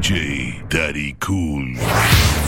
DJ Daddy Cool.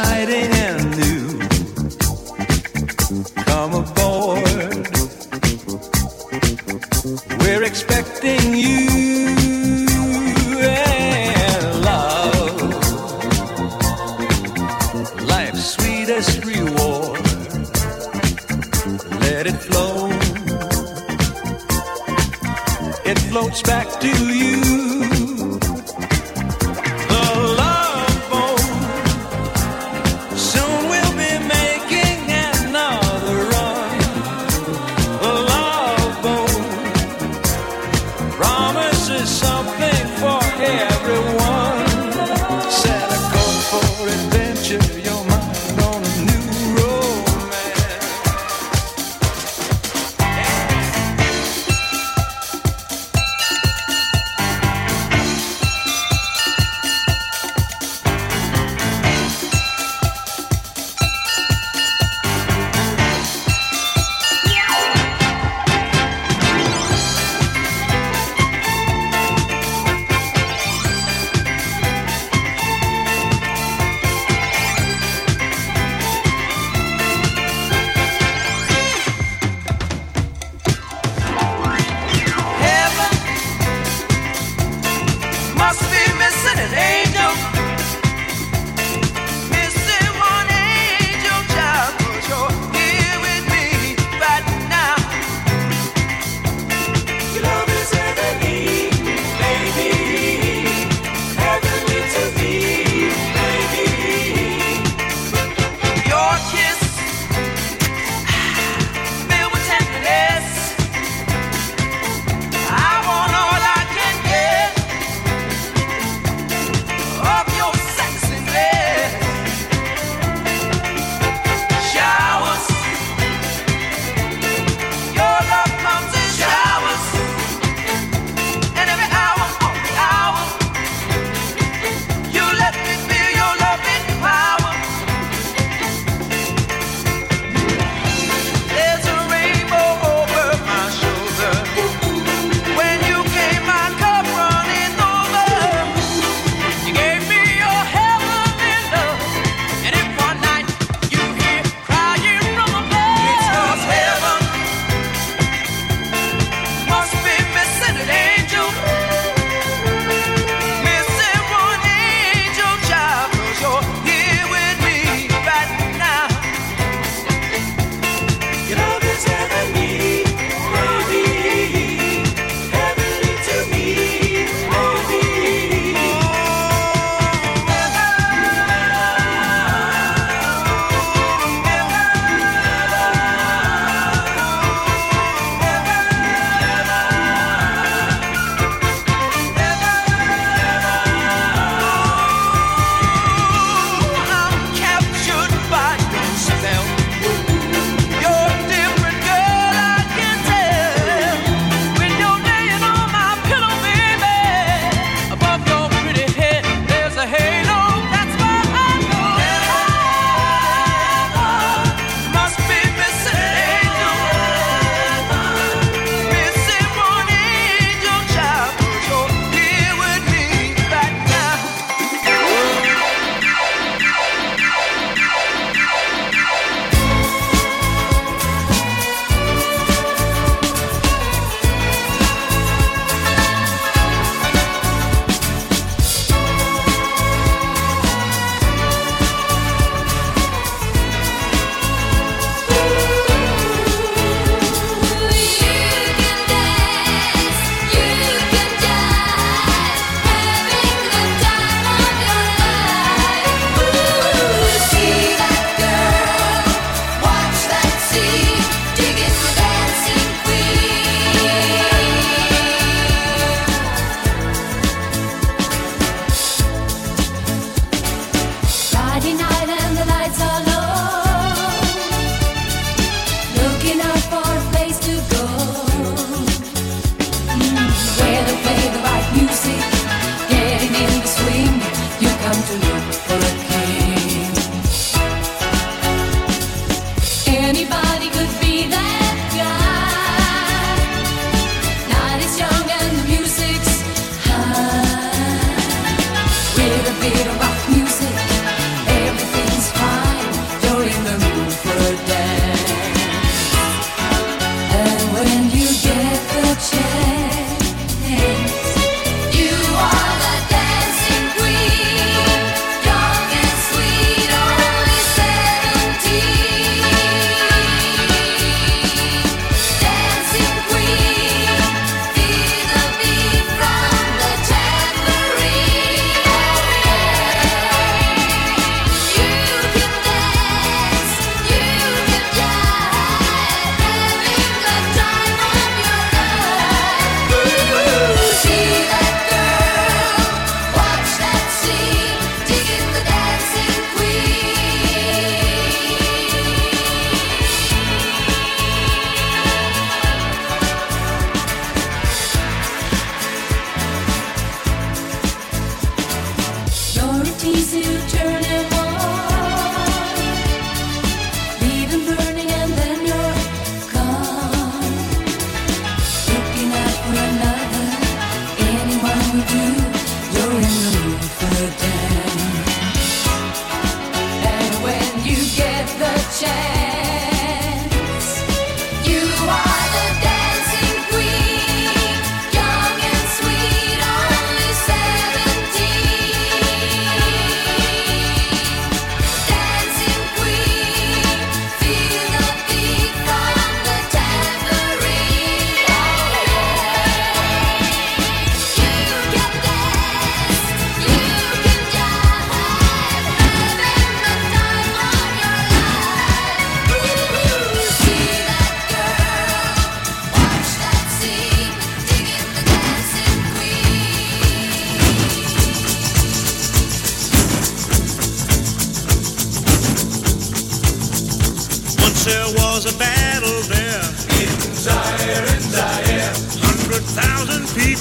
Exciting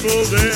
people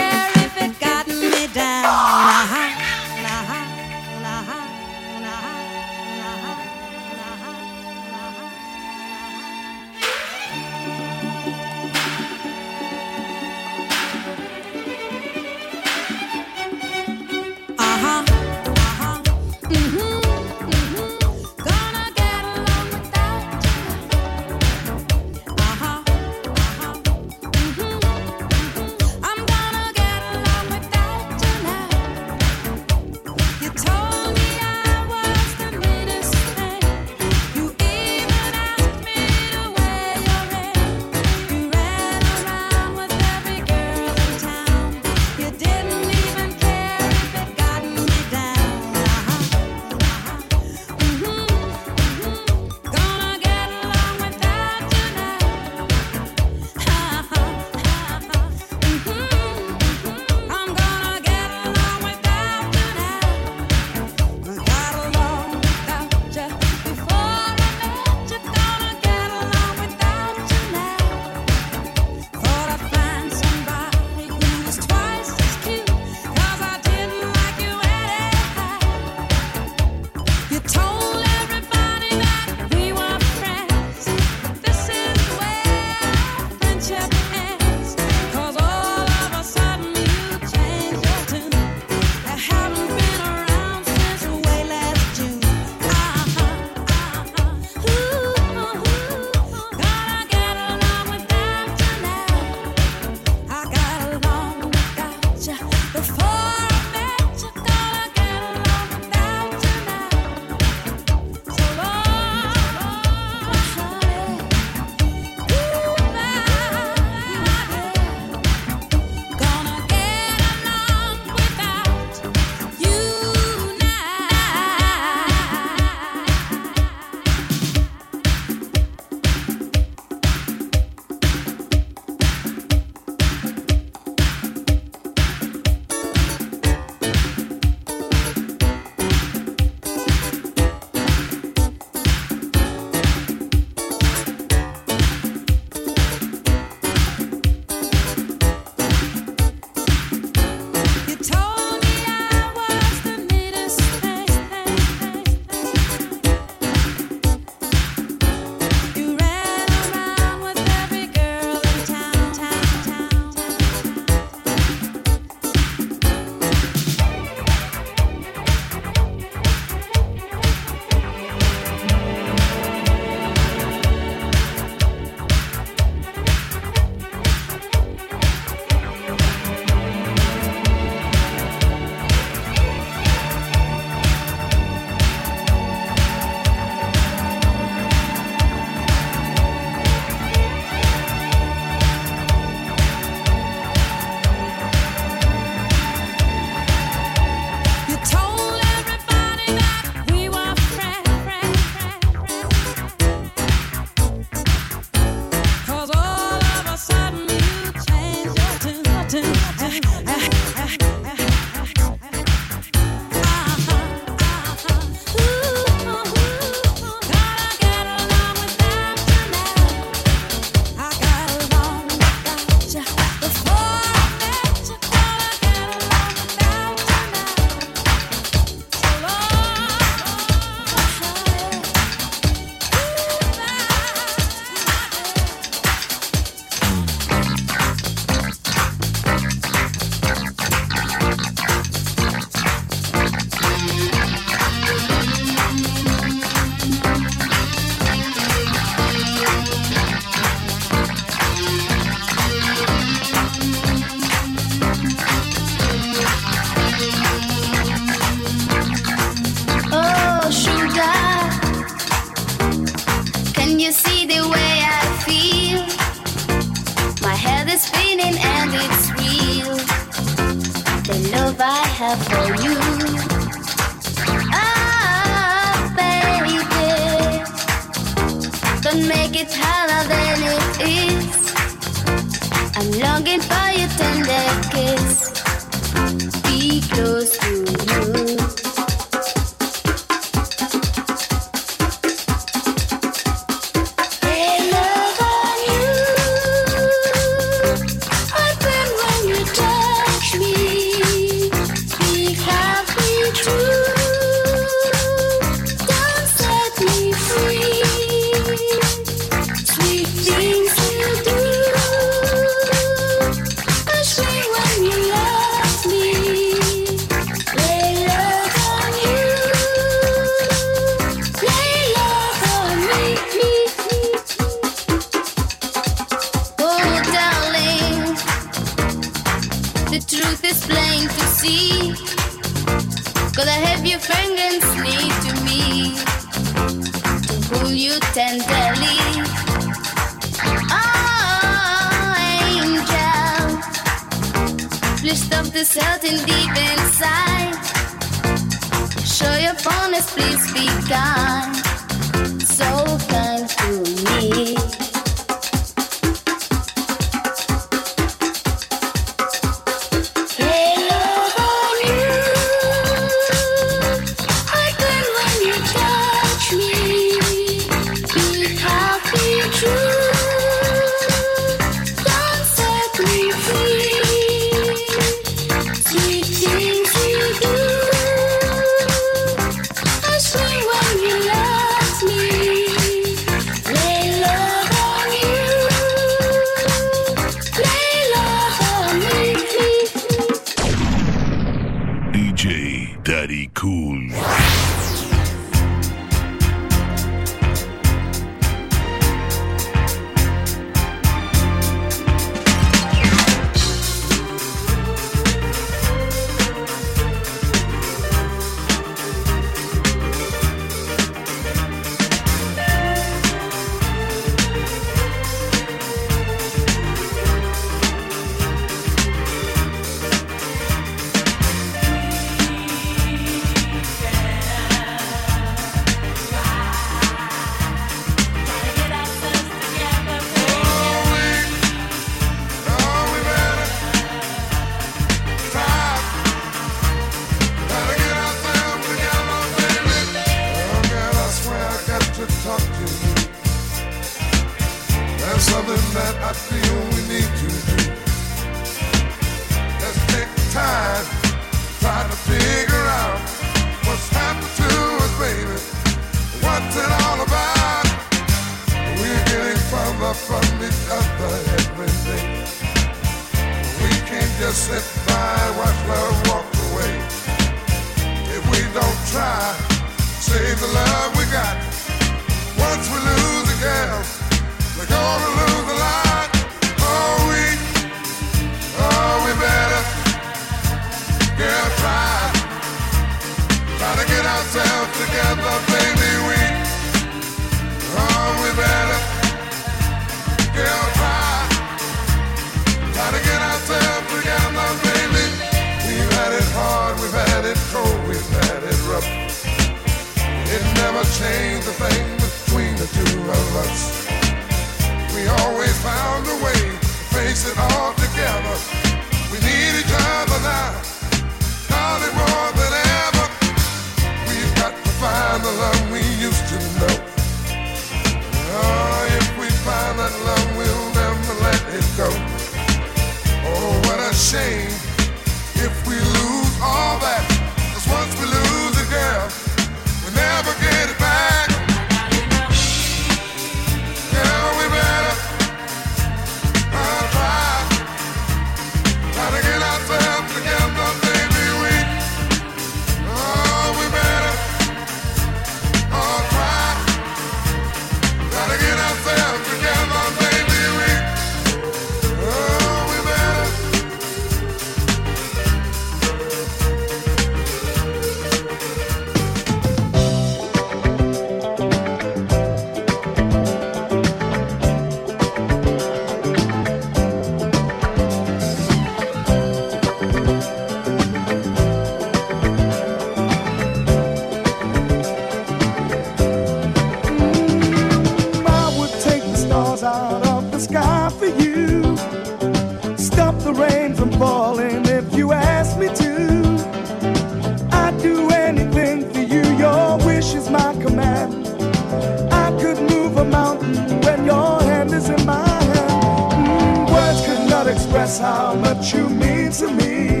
realize how much you mean to me.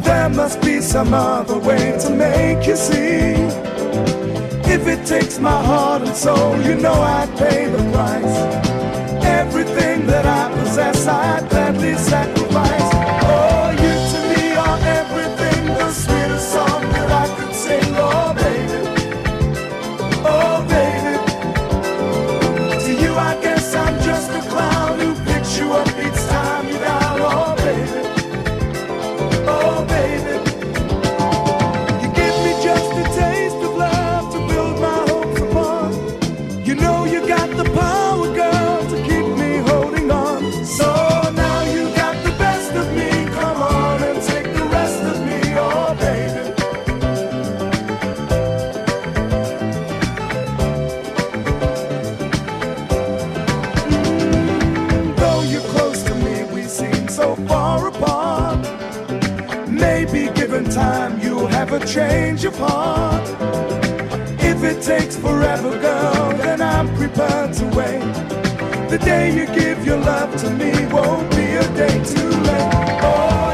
There must be some other way to make you see. If it takes my heart and soul, you know I'd pay the price. Everything that I possess, I'd gladly sacrifice. takes forever, girl, then I'm prepared to wait. The day you give your love to me won't be a day too late. Oh,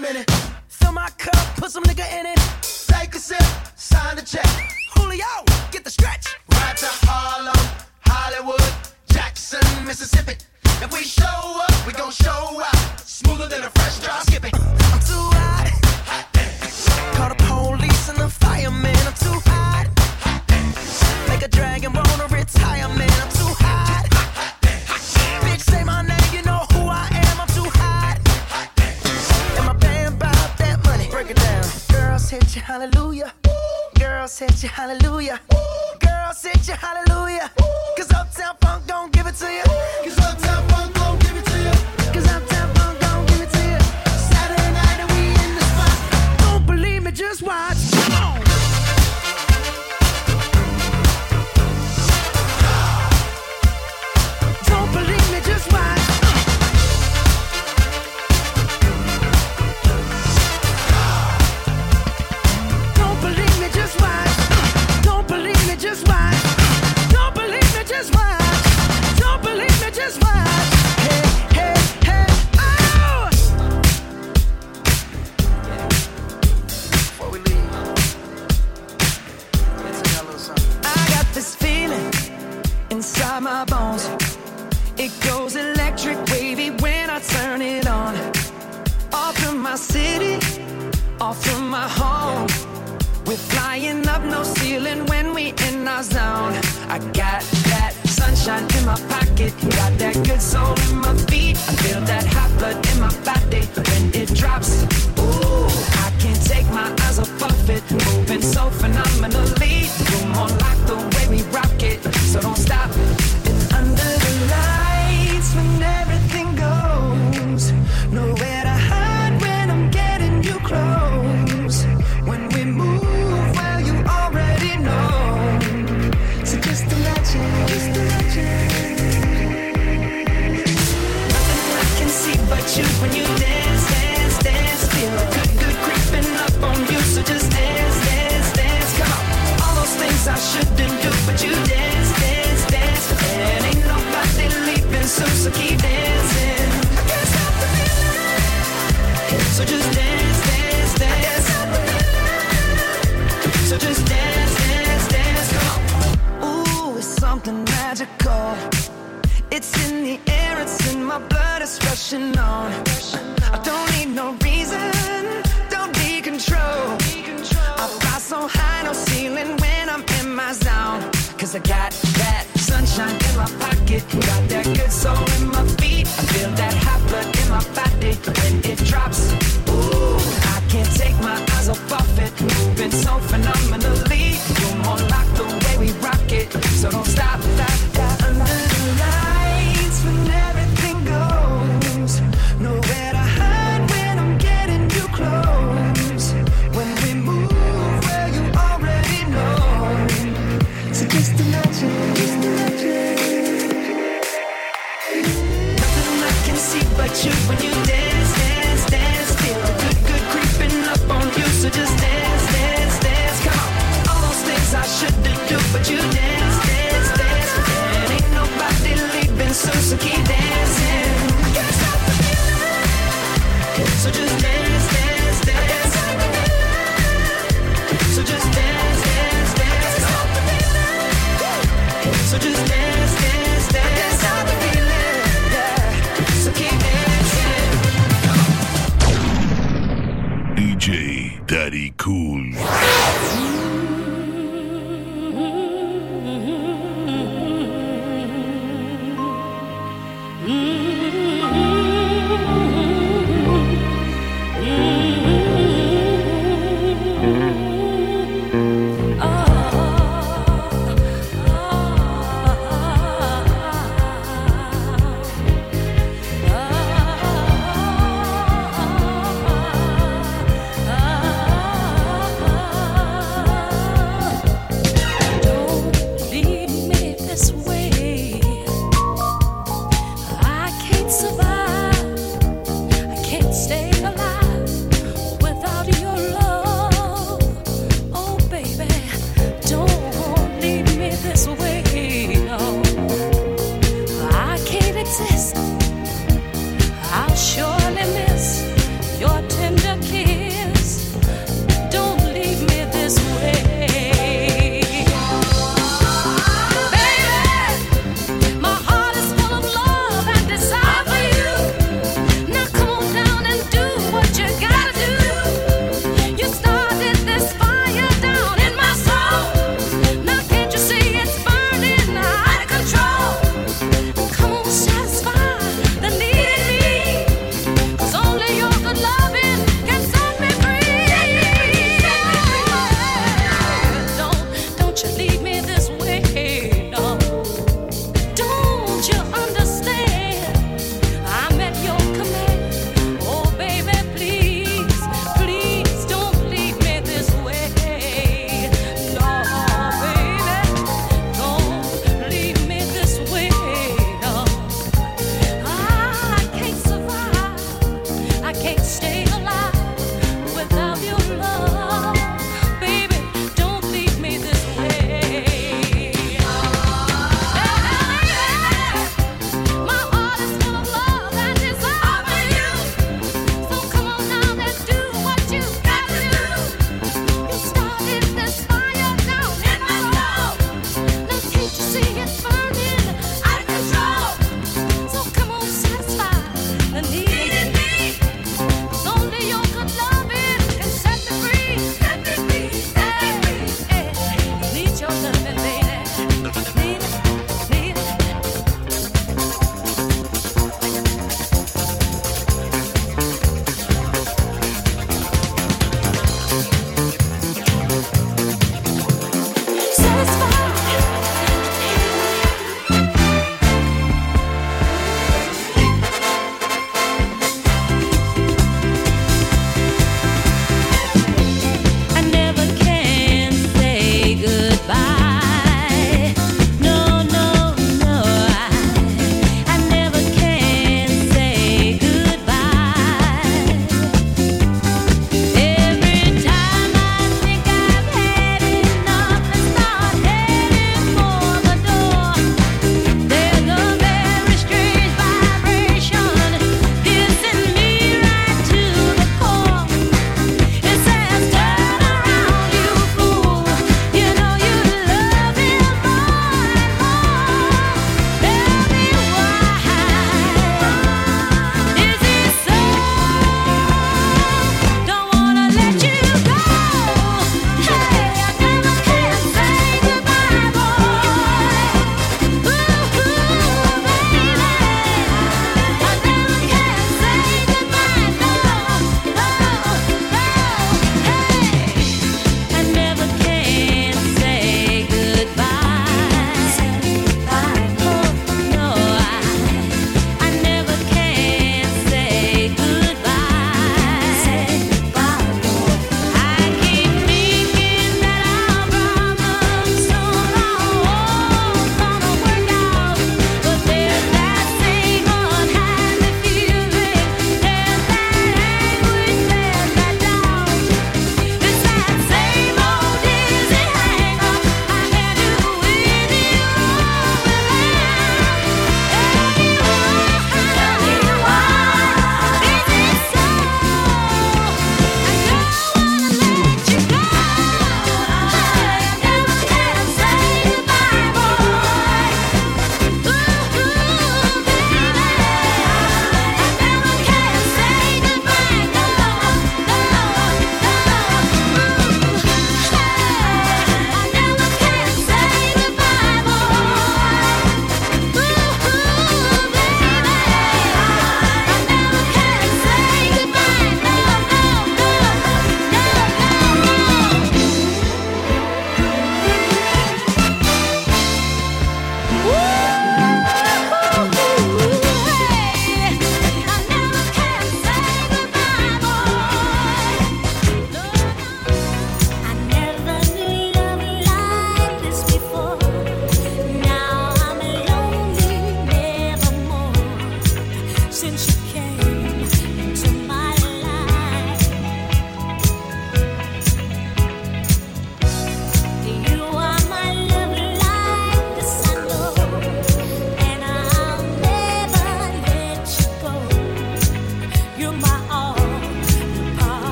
minute. Fill my cup, put some nigga in it. Take a sip, sign the check. Julio, get the stretch. Right to Harlem, Hollywood, Jackson, Mississippi. If we show up, we gon' show up. Smoother than a fresh drop. Skip it. hallelujah. Girl said you hallelujah. Girl said you hallelujah. Ooh. Cause Uptown Funk don't give it to you. Cause Uptown my city, all from my home. We're flying up no ceiling when we in our zone. I got that sunshine in my pocket, got that good soul in my feet. I feel that hot blood in my body when it drops. Ooh, I can't take my eyes off of it, moving so phenomenally. Room on lock the way we rock it, so don't stop.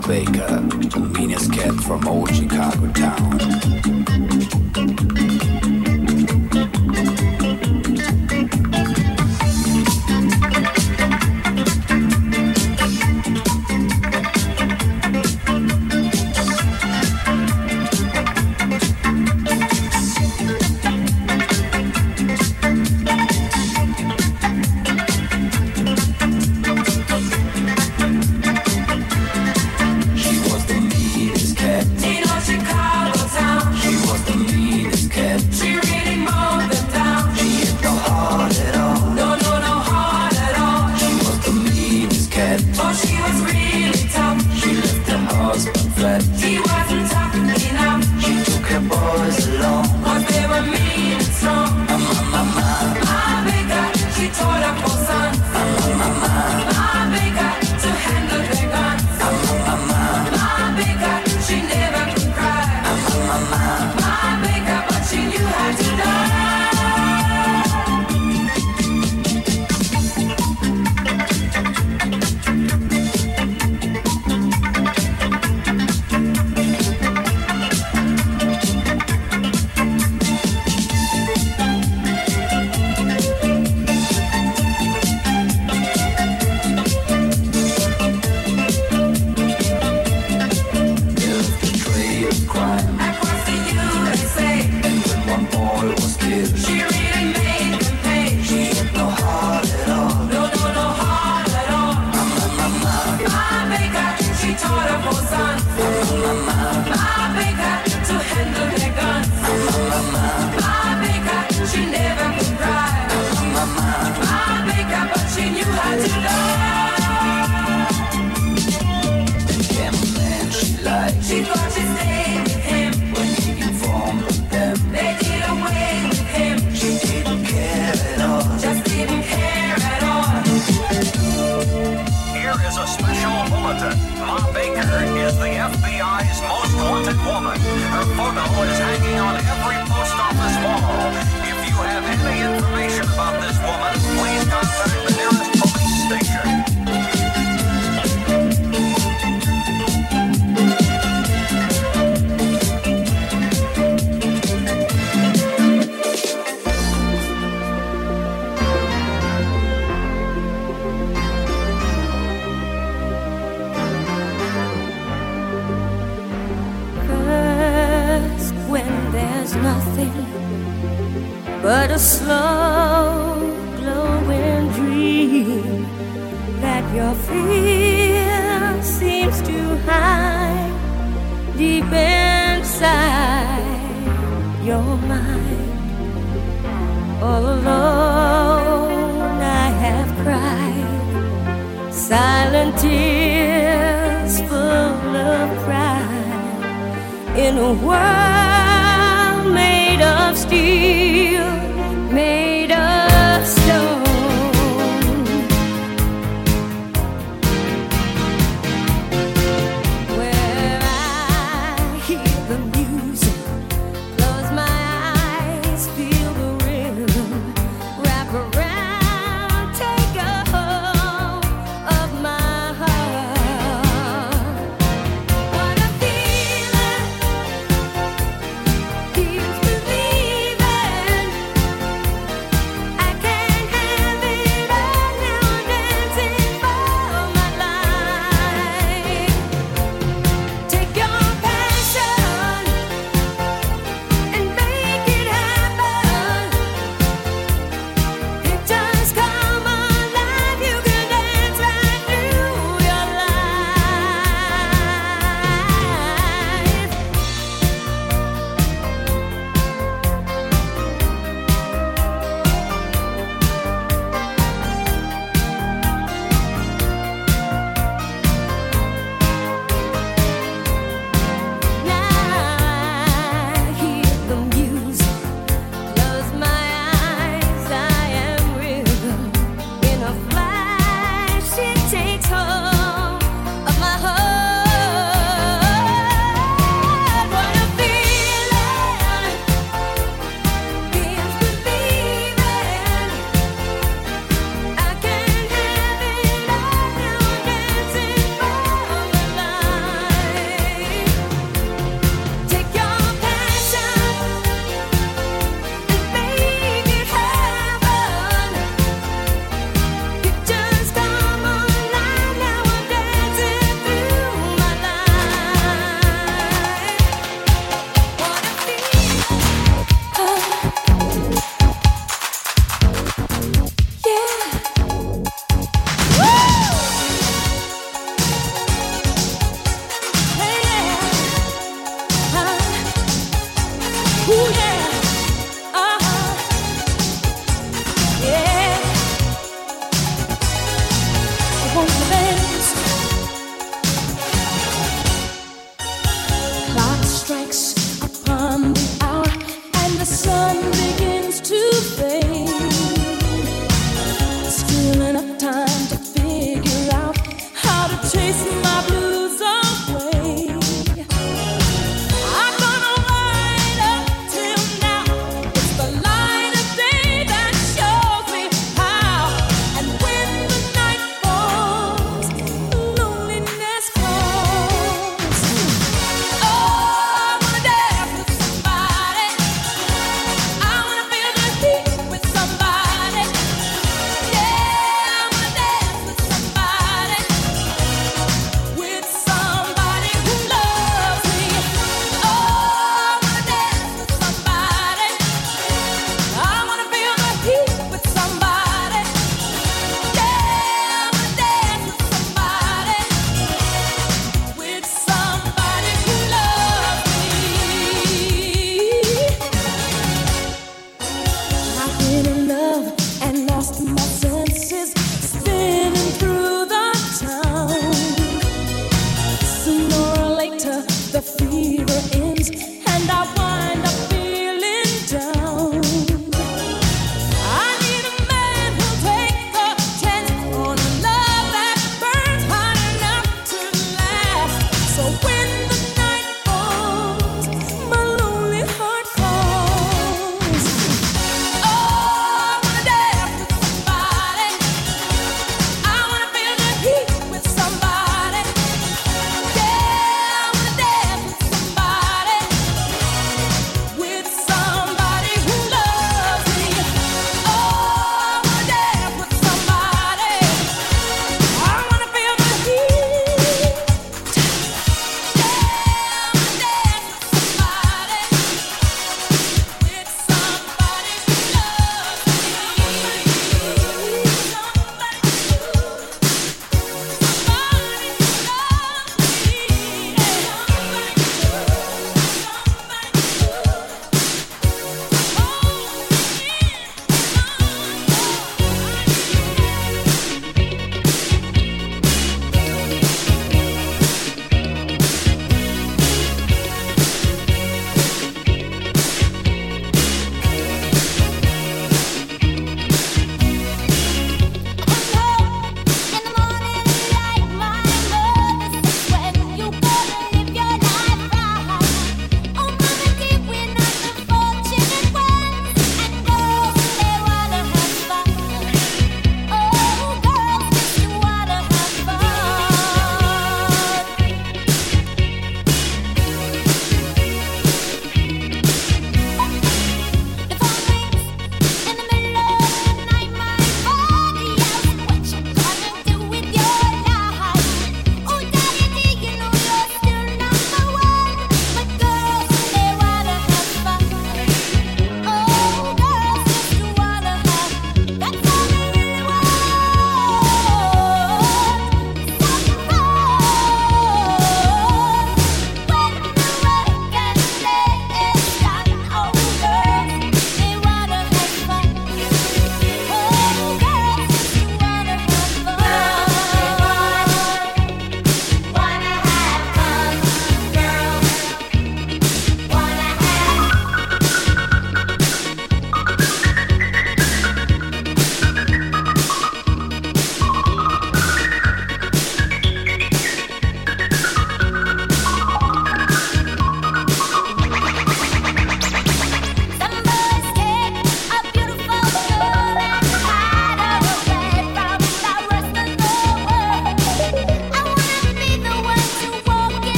Baker, the meanest cat from old Chicago town.